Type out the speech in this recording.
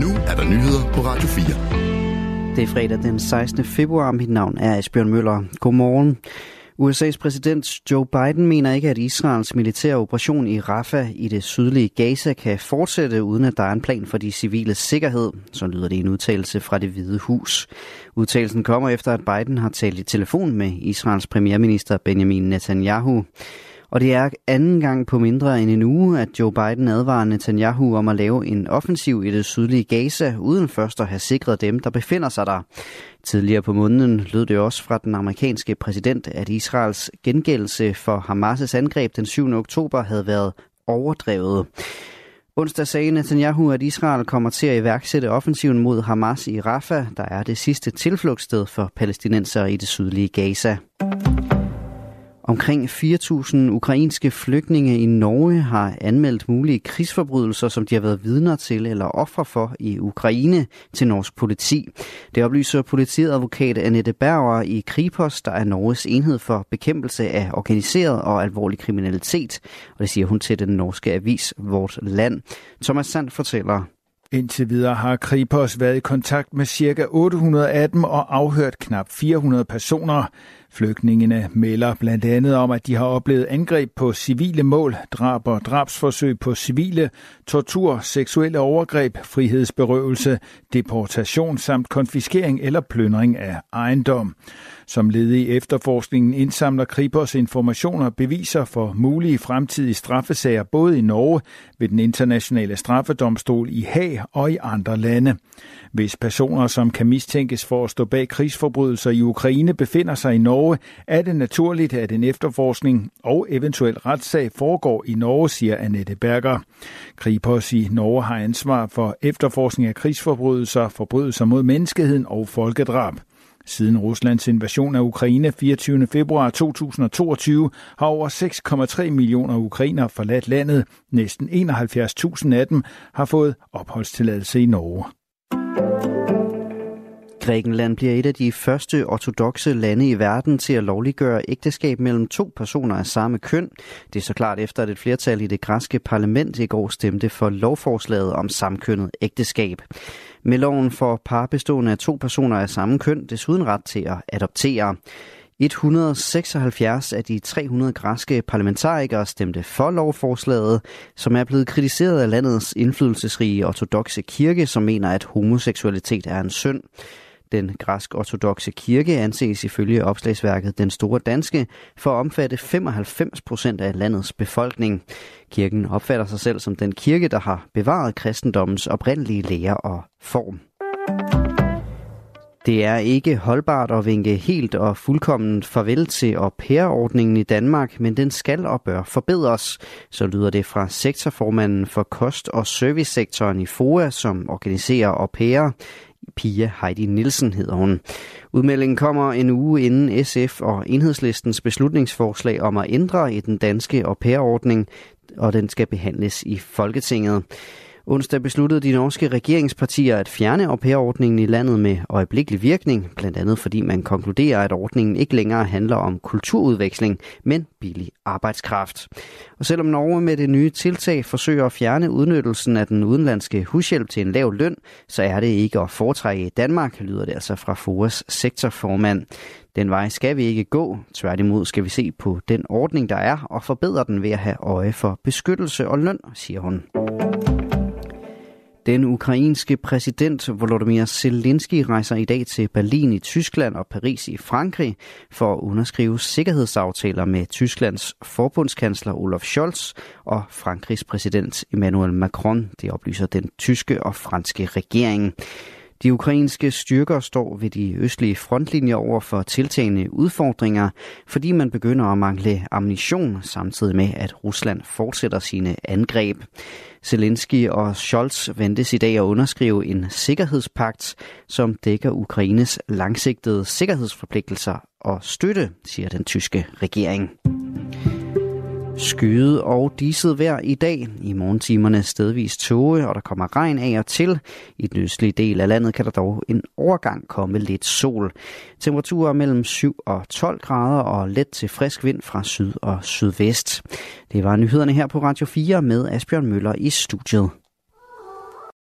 Nu er der nyheder på Radio 4. Det er fredag den 16. februar. Mit navn er Asbjørn Møller. Godmorgen. USA's præsident Joe Biden mener ikke, at Israels militære operation i Rafah i det sydlige Gaza kan fortsætte, uden at der er en plan for de civile sikkerhed. Så lyder det i en udtalelse fra det hvide hus. Udtalelsen kommer efter, at Biden har talt i telefon med Israels premierminister Benjamin Netanyahu. Og det er anden gang på mindre end en uge, at Joe Biden advarer Netanyahu om at lave en offensiv i det sydlige Gaza, uden først at have sikret dem, der befinder sig der. Tidligere på måneden lød det også fra den amerikanske præsident, at Israels gengældelse for Hamas' angreb den 7. oktober havde været overdrevet. Onsdag sagde Netanyahu, at Israel kommer til at iværksætte offensiven mod Hamas i Rafah, der er det sidste tilflugtssted for palæstinenser i det sydlige Gaza. Omkring 4.000 ukrainske flygtninge i Norge har anmeldt mulige krigsforbrydelser, som de har været vidner til eller ofre for i Ukraine til norsk politi. Det oplyser politiadvokat Annette Berger i Kripos, der er Norges enhed for bekæmpelse af organiseret og alvorlig kriminalitet. Og det siger hun til den norske avis Vort Land. Thomas Sand fortæller. Indtil videre har Kripos været i kontakt med ca. 800 af dem og afhørt knap 400 personer. Flygtningene melder blandt andet om, at de har oplevet angreb på civile mål, drab og drabsforsøg på civile, tortur, seksuelle overgreb, frihedsberøvelse, deportation samt konfiskering eller plyndring af ejendom. Som led i efterforskningen indsamler Kripos informationer og beviser for mulige fremtidige straffesager både i Norge, ved den internationale straffedomstol i Haag og i andre lande. Hvis personer, som kan mistænkes for at stå bag krigsforbrydelser i Ukraine, befinder sig i Norge, er det naturligt, at en efterforskning og eventuel retssag foregår i Norge, siger Annette Berger. Kripos i Norge har ansvar for efterforskning af krigsforbrydelser, forbrydelser mod menneskeheden og folkedrab. Siden Ruslands invasion af Ukraine 24. februar 2022 har over 6,3 millioner ukrainer forladt landet. Næsten 71.000 af dem har fået opholdstilladelse i Norge. Grækenland bliver et af de første ortodoxe lande i verden til at lovliggøre ægteskab mellem to personer af samme køn. Det er så klart efter, at et flertal i det græske parlament i går stemte for lovforslaget om samkønnet ægteskab. Med loven får par bestående af to personer af samme køn desuden ret til at adoptere. 176 af de 300 græske parlamentarikere stemte for lovforslaget, som er blevet kritiseret af landets indflydelsesrige ortodoxe kirke, som mener, at homoseksualitet er en synd. Den græsk-ortodoxe kirke anses ifølge opslagsværket Den Store Danske for at omfatte 95 procent af landets befolkning. Kirken opfatter sig selv som den kirke, der har bevaret kristendommens oprindelige lære og form. Det er ikke holdbart at vinke helt og fuldkommen farvel til au pair-ordningen i Danmark, men den skal og bør forbedres. Så lyder det fra sektorformanden for kost- og servicesektoren i FOA, som organiserer au pair. Pia Heidi Nielsen hedder hun. Udmeldingen kommer en uge inden SF og enhedslistens beslutningsforslag om at ændre i den danske au pair-ordning, og den skal behandles i Folketinget. Onsdag besluttede de norske regeringspartier at fjerne au pair-ordningen i landet med øjeblikkelig virkning, blandt andet fordi man konkluderer, at ordningen ikke længere handler om kulturudveksling, men billig arbejdskraft. Og selvom Norge med det nye tiltag forsøger at fjerne udnyttelsen af den udenlandske hushjælp til en lav løn, så er det ikke at foretrække i Danmark, lyder det altså fra FOAs sektorformand. Den vej skal vi ikke gå. Tværtimod skal vi se på den ordning, der er, og forbedre den ved at have øje for beskyttelse og løn, siger hun. Den ukrainske præsident Volodymyr Zelensky rejser i dag til Berlin i Tyskland og Paris i Frankrig for at underskrive sikkerhedsaftaler med Tysklands forbundskansler Olaf Scholz og Frankrigs præsident Emmanuel Macron, det oplyser den tyske og franske regering. De ukrainske styrker står ved de østlige frontlinjer over for tiltagende udfordringer, fordi man begynder at mangle ammunition, samtidig med at Rusland fortsætter sine angreb. Zelensky og Scholz ventes i dag at underskrive en sikkerhedspagt, som dækker Ukraines langsigtede sikkerhedsforpligtelser og støtte, siger den tyske regering. Skyde og diset vejr i dag. I morgentimerne stedvis tåge, og der kommer regn af og til. I den østlige del af landet kan der dog en overgang komme lidt sol. Temperaturer mellem 7 og 12 grader og let til frisk vind fra syd og sydvest. Det var nyhederne her på Radio 4 med Asbjørn Møller i studiet.